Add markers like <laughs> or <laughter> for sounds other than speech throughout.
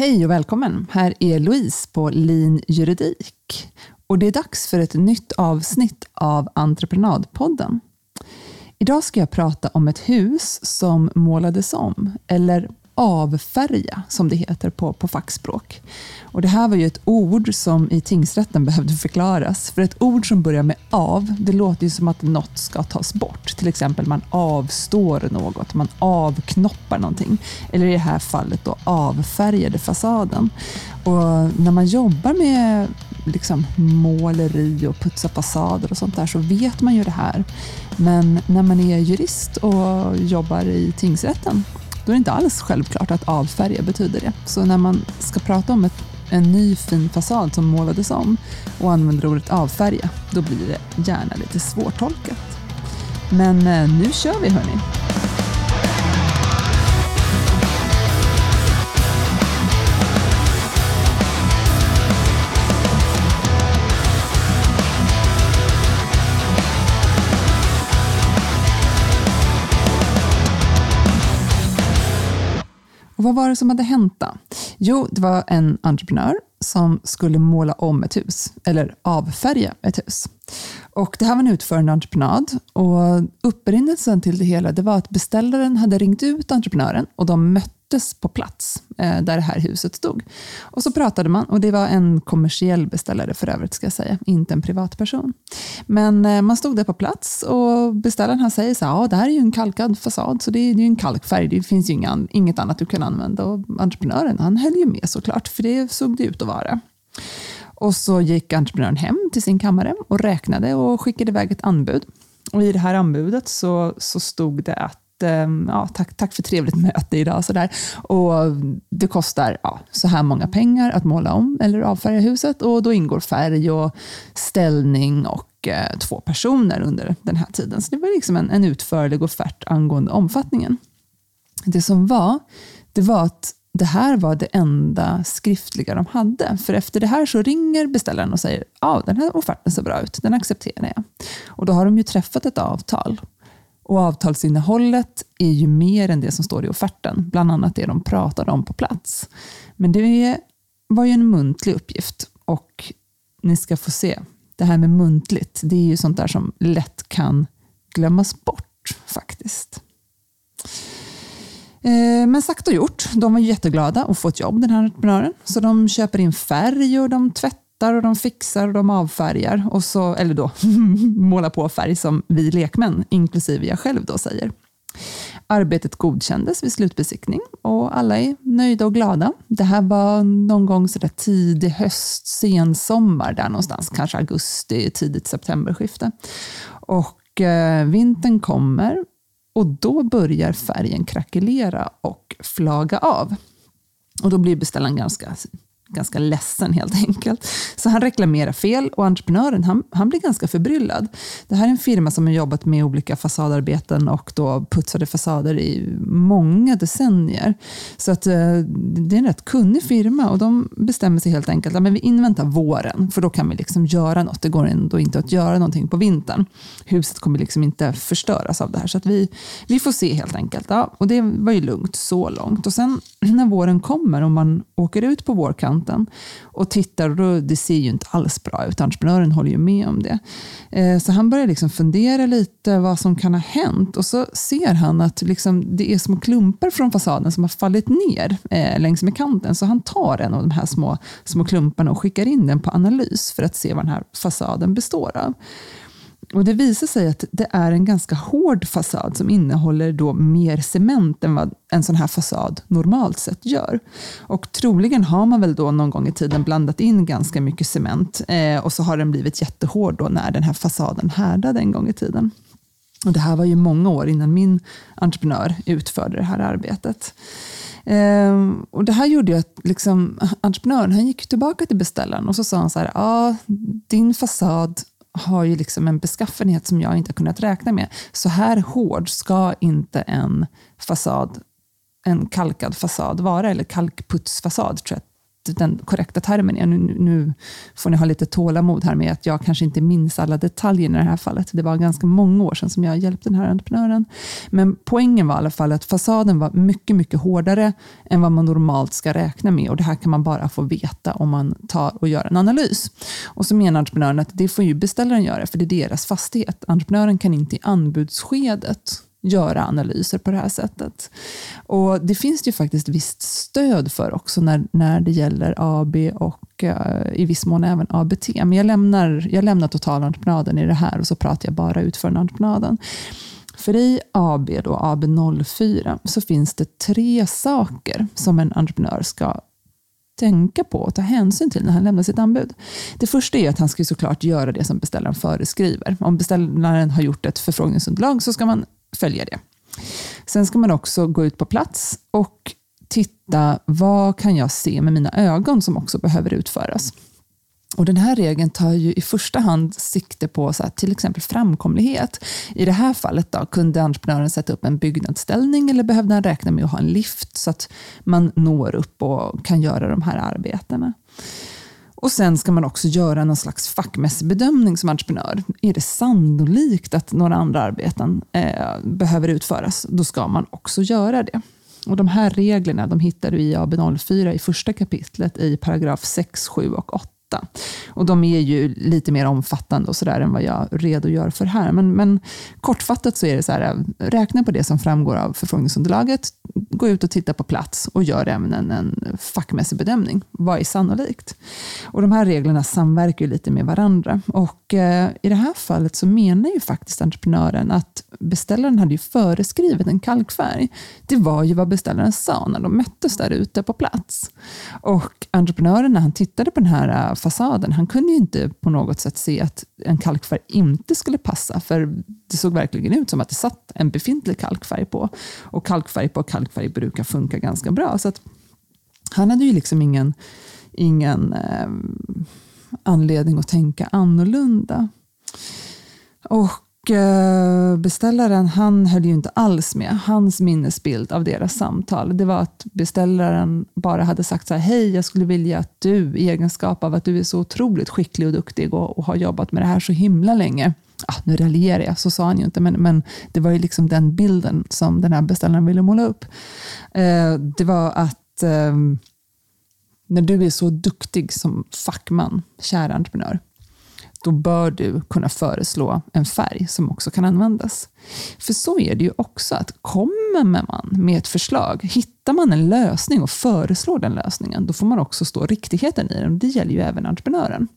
Hej och välkommen! Här är Louise på Lean Juridik. Och det är dags för ett nytt avsnitt av Entreprenadpodden. Idag ska jag prata om ett hus som målades om, eller avfärga som det heter på, på fackspråk. Och det här var ju ett ord som i tingsrätten behövde förklaras. För ett ord som börjar med av, det låter ju som att något ska tas bort. Till exempel man avstår något, man avknoppar någonting. Eller i det här fallet då avfärgade fasaden. Och när man jobbar med liksom måleri och putsa fasader och sånt där så vet man ju det här. Men när man är jurist och jobbar i tingsrätten då är det inte alls självklart att avfärga betyder det. Så när man ska prata om ett, en ny fin fasad som målades om och använder ordet avfärga, då blir det gärna lite svårtolkat. Men eh, nu kör vi hörni! Vad var det som hade hänt då? Jo, det var en entreprenör som skulle måla om ett hus, eller avfärga ett hus. Och det här var en utförande entreprenad och upprinnelsen till det hela det var att beställaren hade ringt ut entreprenören och de möttes på plats eh, där det här huset stod. Och så pratade man och det var en kommersiell beställare för övrigt, ska jag säga, inte en privatperson. Men eh, man stod där på plats och beställaren han säger så här, ja det här är ju en kalkad fasad, så det är ju en kalkfärg, det finns ju inga, inget annat du kan använda. Och entreprenören han höll ju med såklart, för det såg det ut att vara. Och så gick entreprenören hem till sin kammare och räknade och skickade iväg ett anbud. Och I det här anbudet så, så stod det att ehm, ja, tack, tack för trevligt möte idag. Så där. Och det kostar ja, så här många pengar att måla om eller avfärga huset och då ingår färg och ställning och eh, två personer under den här tiden. Så det var liksom en, en utförlig offert angående omfattningen. Det som var, det var att det här var det enda skriftliga de hade. För efter det här så ringer beställaren och säger ja, den här offerten ser bra ut, den accepterar jag. Och då har de ju träffat ett avtal. Och avtalsinnehållet är ju mer än det som står i offerten, bland annat det de pratade om på plats. Men det var ju en muntlig uppgift och ni ska få se, det här med muntligt, det är ju sånt där som lätt kan glömmas bort faktiskt. Eh, men sagt och gjort, de var jätteglada att få ett jobb, den här entreprenören. Så de köper in färg och de tvättar tvättar och de fixar och de avfärgar. Och så, eller då <laughs> målar på färg som vi lekmän, inklusive jag själv, då säger. Arbetet godkändes vid slutbesiktning och alla är nöjda och glada. Det här var någon gång så där tidig höst, sensommar där någonstans, kanske augusti, tidigt septemberskifte. Och eh, vintern kommer och då börjar färgen krackelera och flaga av. Och då blir beställaren ganska ganska ledsen helt enkelt. Så han reklamerar fel och entreprenören han, han blir ganska förbryllad. Det här är en firma som har jobbat med olika fasadarbeten och då putsade fasader i många decennier. Så att, eh, det är en rätt kunnig firma och de bestämmer sig helt enkelt att vi inväntar våren för då kan vi liksom göra något. Det går ändå inte att göra någonting på vintern. Huset kommer liksom inte förstöras av det här så att vi, vi får se helt enkelt. Ja, och det var ju lugnt så långt. Och sen när våren kommer och man åker ut på vårkanten kanten och tittar och då, det ser ju inte alls bra ut. Entreprenören håller ju med om det. Eh, så han börjar liksom fundera lite vad som kan ha hänt och så ser han att liksom det är små klumpar från fasaden som har fallit ner eh, längs med kanten. Så han tar en av de här små, små klumparna och skickar in den på analys för att se vad den här fasaden består av. Och Det visar sig att det är en ganska hård fasad som innehåller då mer cement än vad en sån här fasad normalt sett gör. Och Troligen har man väl då någon gång i tiden blandat in ganska mycket cement eh, och så har den blivit jättehård då när den här fasaden härdade en gång i tiden. Och Det här var ju många år innan min entreprenör utförde det här arbetet. Eh, och Det här gjorde ju att liksom, entreprenören han gick tillbaka till beställaren och så sa han så här, ja, din fasad har ju liksom en beskaffenhet som jag inte har kunnat räkna med. Så här hård ska inte en fasad, en kalkad fasad vara, eller kalkputsfasad tror jag den korrekta termen är. Nu, nu får ni ha lite tålamod här med att jag kanske inte minns alla detaljer i det här fallet. Det var ganska många år sedan som jag hjälpte den här entreprenören. Men poängen var i alla fall att fasaden var mycket, mycket hårdare än vad man normalt ska räkna med. Och Det här kan man bara få veta om man tar och gör en analys. Och så menar entreprenören att det får ju beställaren göra, för det är deras fastighet. Entreprenören kan inte i anbudsskedet göra analyser på det här sättet. Och Det finns det ju faktiskt visst stöd för också när, när det gäller AB och uh, i viss mån även ABT. Men jag lämnar, jag lämnar totalentreprenaden i det här och så pratar jag bara utförande entreprenaden. För i AB, då, AB04, så finns det tre saker som en entreprenör ska tänka på och ta hänsyn till när han lämnar sitt anbud. Det första är att han ska såklart göra det som beställaren föreskriver. Om beställaren har gjort ett förfrågningsunderlag så ska man följa det. Sen ska man också gå ut på plats och titta vad kan jag se med mina ögon som också behöver utföras. Och Den här regeln tar ju i första hand sikte på så här, till exempel framkomlighet. I det här fallet då, kunde entreprenören sätta upp en byggnadsställning eller behövde han räkna med att ha en lift så att man når upp och kan göra de här arbetena. Och Sen ska man också göra någon slags fackmässig bedömning som entreprenör. Är det sannolikt att några andra arbeten eh, behöver utföras, då ska man också göra det. Och De här reglerna de hittar du i AB04 i första kapitlet i paragraf 6, 7 och 8. Och de är ju lite mer omfattande och så där än vad jag redogör för här. Men, men kortfattat så är det så här, räkna på det som framgår av förfrågningsunderlaget, gå ut och titta på plats och gör även en, en fackmässig bedömning. Vad är sannolikt? Och de här reglerna samverkar ju lite med varandra. Och eh, i det här fallet så menar ju faktiskt entreprenören att beställaren hade ju föreskrivit en kalkfärg. Det var ju vad beställaren sa när de möttes där ute på plats. Och entreprenören när han tittade på den här eh, fasaden, han kunde ju inte på något sätt se att en kalkfärg inte skulle passa, för det såg verkligen ut som att det satt en befintlig kalkfärg på. Och kalkfärg på kalkfärg brukar funka ganska bra. Så att han hade ju liksom ingen, ingen eh, anledning att tänka annorlunda. Och Eh, beställaren han höll ju inte alls med. Hans minnesbild av deras samtal det var att beställaren bara hade sagt så här, hej, jag skulle vilja att du i egenskap av att du är så otroligt skicklig och duktig och, och har jobbat med det här så himla länge. Ah, nu raljerar jag, så sa han ju inte, men, men det var ju liksom den bilden som den här beställaren ville måla upp. Eh, det var att eh, när du är så duktig som fackman, kära entreprenör, då bör du kunna föreslå en färg som också kan användas. För så är det ju också, att kommer man med ett förslag, hittar man en lösning och föreslår den lösningen, då får man också stå riktigheten i den. Det gäller ju även entreprenören.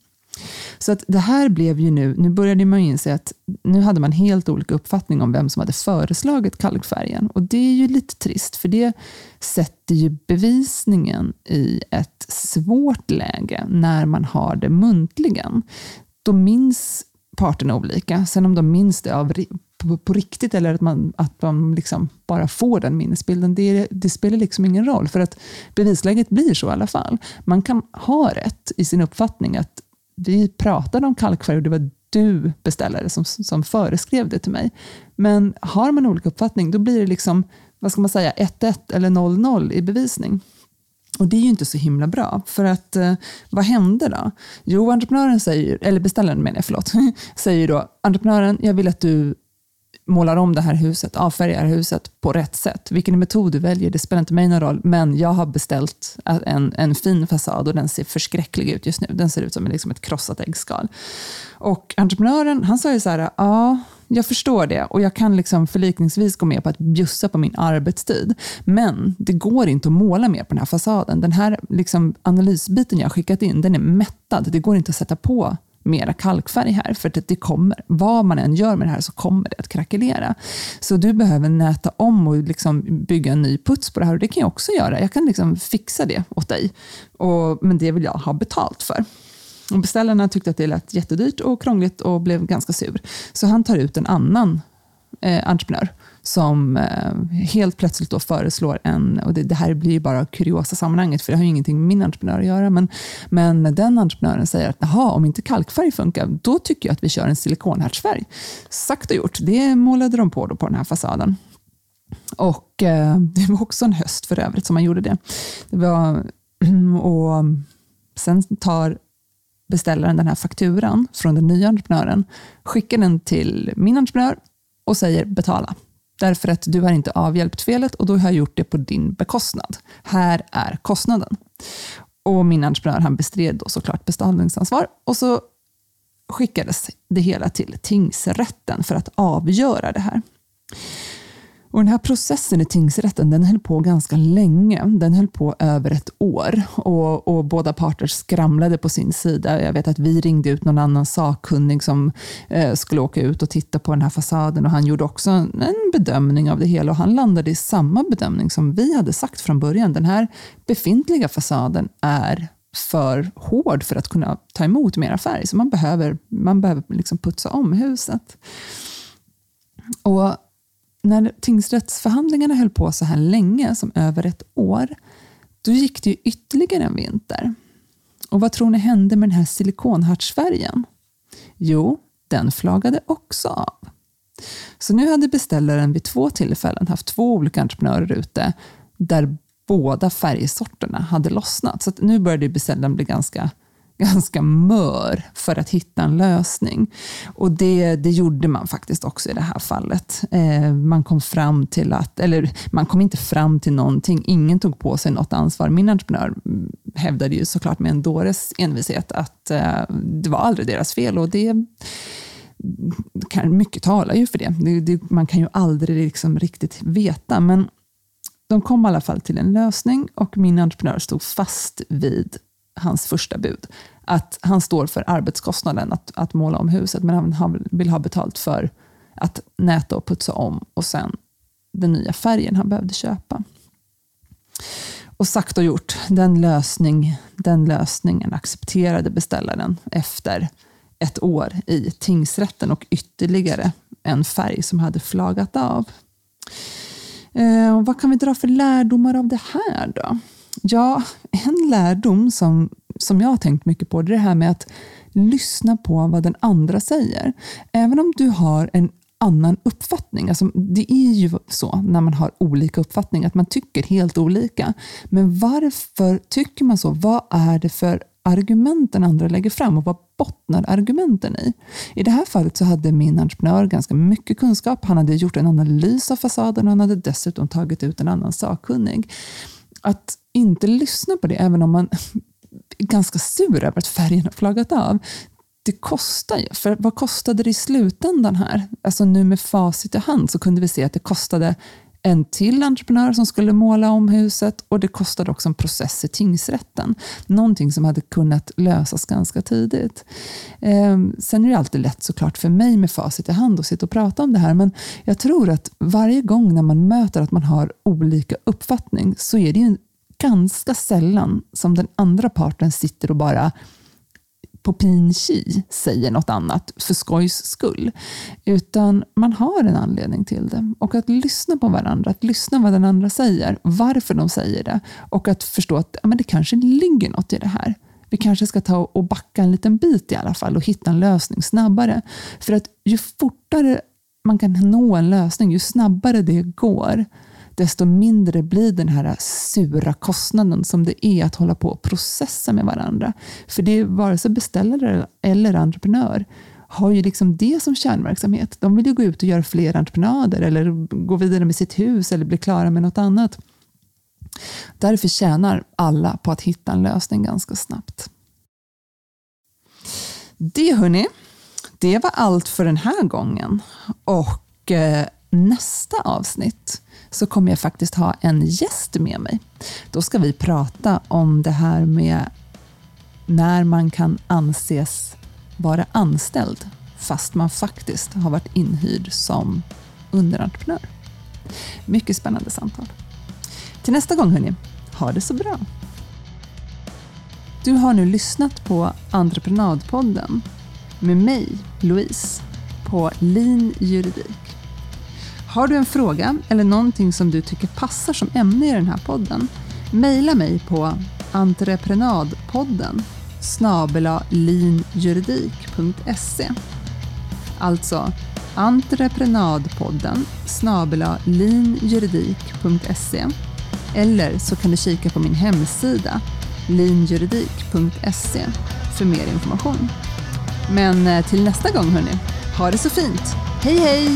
Så att det här blev ju nu, nu började man ju inse att nu hade man helt olika uppfattning om vem som hade föreslagit kalkfärgen. Och det är ju lite trist, för det sätter ju bevisningen i ett svårt läge när man har det muntligen då minns parterna olika. Sen om de minns det av, på, på riktigt eller att man, att man liksom bara får den minnesbilden, det, det, spelar liksom ingen roll. För att bevisläget blir så i alla fall. Man kan ha rätt i sin uppfattning att vi pratade om kalkfärg och det var du beställare som, som föreskrev det till mig. Men har man olika uppfattning, då blir det liksom, vad ska man säga, 1-1 eller 0-0 i bevisning. Och det är ju inte så himla bra, för att eh, vad hände då? Jo, entreprenören säger, eller beställaren menar jag, förlåt, <laughs> säger då, entreprenören, jag vill att du målar om det här huset, avfärgar huset på rätt sätt. Vilken metod du väljer, det spelar inte mig någon roll, men jag har beställt en, en fin fasad och den ser förskräcklig ut just nu. Den ser ut som liksom ett krossat äggskal. Och entreprenören, han sa ju så här, ja, jag förstår det och jag kan liksom förlikningsvis gå med på att bjussa på min arbetstid. Men det går inte att måla mer på den här fasaden. Den här liksom analysbiten jag har skickat in, den är mättad. Det går inte att sätta på mera kalkfärg här, för det, det kommer, vad man än gör med det här så kommer det att krackelera. Så du behöver näta om och liksom bygga en ny puts på det här och det kan jag också göra. Jag kan liksom fixa det åt dig, och, men det vill jag ha betalt för. Och beställarna tyckte att det lät jättedyrt och krångligt och blev ganska sur. Så han tar ut en annan eh, entreprenör som eh, helt plötsligt då föreslår en, och det, det, här blir ju bara kuriosa sammanhanget, för det har ju ingenting med min entreprenör att göra, men, men den entreprenören säger att jaha, om inte kalkfärg funkar, då tycker jag att vi kör en silikonhärtsfärg. Sagt och gjort, det målade de på då på den här fasaden. Och eh, <laughs> Det var också en höst för övrigt som man gjorde det. Det var <clears throat> Och sen tar beställaren den här fakturan från den nya entreprenören, skickar den till min entreprenör och säger betala. Därför att du har inte avhjälpt felet och då har jag gjort det på din bekostnad. Här är kostnaden. Och min entreprenör han bestred då såklart betalningsansvar och så skickades det hela till tingsrätten för att avgöra det här. Och den här processen i tingsrätten den höll på ganska länge. Den höll på över ett år och, och, båda parter skramlade på sin sida. Jag vet att vi ringde ut någon annan sakkunnig som eh, skulle åka ut och titta på den här fasaden och han gjorde också en bedömning av det hela och han landade i samma bedömning som vi hade sagt från början. Den här befintliga fasaden är för hård för att kunna ta emot mera färg, så man behöver, man behöver liksom putsa om huset. Och när tingsrättsförhandlingarna höll på så här länge, som över ett år, då gick det ju ytterligare en vinter. Och vad tror ni hände med den här silikonhartsfärgen? Jo, den flagade också av. Så nu hade beställaren vid två tillfällen haft två olika entreprenörer ute där båda färgsorterna hade lossnat. Så nu började beställaren bli ganska ganska mör för att hitta en lösning. Och det, det gjorde man faktiskt också i det här fallet. Eh, man kom fram till att, eller man kom inte fram till någonting, ingen tog på sig något ansvar. Min entreprenör hävdade ju såklart med en dåres envishet att eh, det var aldrig deras fel och det kan, mycket talar ju för det. det, det man kan ju aldrig liksom riktigt veta, men de kom i alla fall till en lösning och min entreprenör stod fast vid hans första bud. Att han står för arbetskostnaden att, att måla om huset, men han vill ha betalt för att näta och putsa om och sen den nya färgen han behövde köpa. Och sagt och gjort, den, lösning, den lösningen accepterade beställaren efter ett år i tingsrätten och ytterligare en färg som hade flagat av. Eh, vad kan vi dra för lärdomar av det här då? Ja, en lärdom som, som jag har tänkt mycket på, det är det här med att lyssna på vad den andra säger. Även om du har en annan uppfattning. Alltså, det är ju så när man har olika uppfattningar, att man tycker helt olika. Men varför tycker man så? Vad är det för argument den andra lägger fram och vad bottnar argumenten i? I det här fallet så hade min entreprenör ganska mycket kunskap. Han hade gjort en analys av fasaden och han hade dessutom tagit ut en annan sakkunnig. Att inte lyssna på det, även om man är ganska sur över att färgen har flaggat av, det kostar ju. För vad kostade det i slutändan här? Alltså nu med facit i hand så kunde vi se att det kostade en till entreprenör som skulle måla om huset och det kostade också en process i tingsrätten. Någonting som hade kunnat lösas ganska tidigt. Eh, sen är det alltid lätt såklart för mig med facit i hand att sitta och prata om det här, men jag tror att varje gång när man möter att man har olika uppfattning så är det ju ganska sällan som den andra parten sitter och bara på pin säger något annat för skojs skull. Utan man har en anledning till det. Och att lyssna på varandra, att lyssna vad den andra säger, varför de säger det och att förstå att ja, men det kanske ligger något i det här. Vi kanske ska ta och backa en liten bit i alla fall och hitta en lösning snabbare. För att ju fortare man kan nå en lösning, ju snabbare det går, desto mindre blir den här sura kostnaden som det är att hålla på och processa med varandra. För det är vare sig beställare eller entreprenör har ju liksom det som kärnverksamhet. De vill ju gå ut och göra fler entreprenader eller gå vidare med sitt hus eller bli klara med något annat. Därför tjänar alla på att hitta en lösning ganska snabbt. Det hörni, det var allt för den här gången. Och eh, nästa avsnitt så kommer jag faktiskt ha en gäst med mig. Då ska vi prata om det här med när man kan anses vara anställd fast man faktiskt har varit inhyrd som underentreprenör. Mycket spännande samtal. Till nästa gång hörni, ha det så bra! Du har nu lyssnat på Entreprenadpodden med mig, Louise, på Lean Juridik. Har du en fråga eller någonting som du tycker passar som ämne i den här podden? Mejla mig på entreprenadpodden snabelalinjuridik.se Alltså entreprenadpodden snabelalinjuridik.se eller så kan du kika på min hemsida linjuridik.se för mer information. Men eh, till nästa gång hörni, ha det så fint. Hej hej!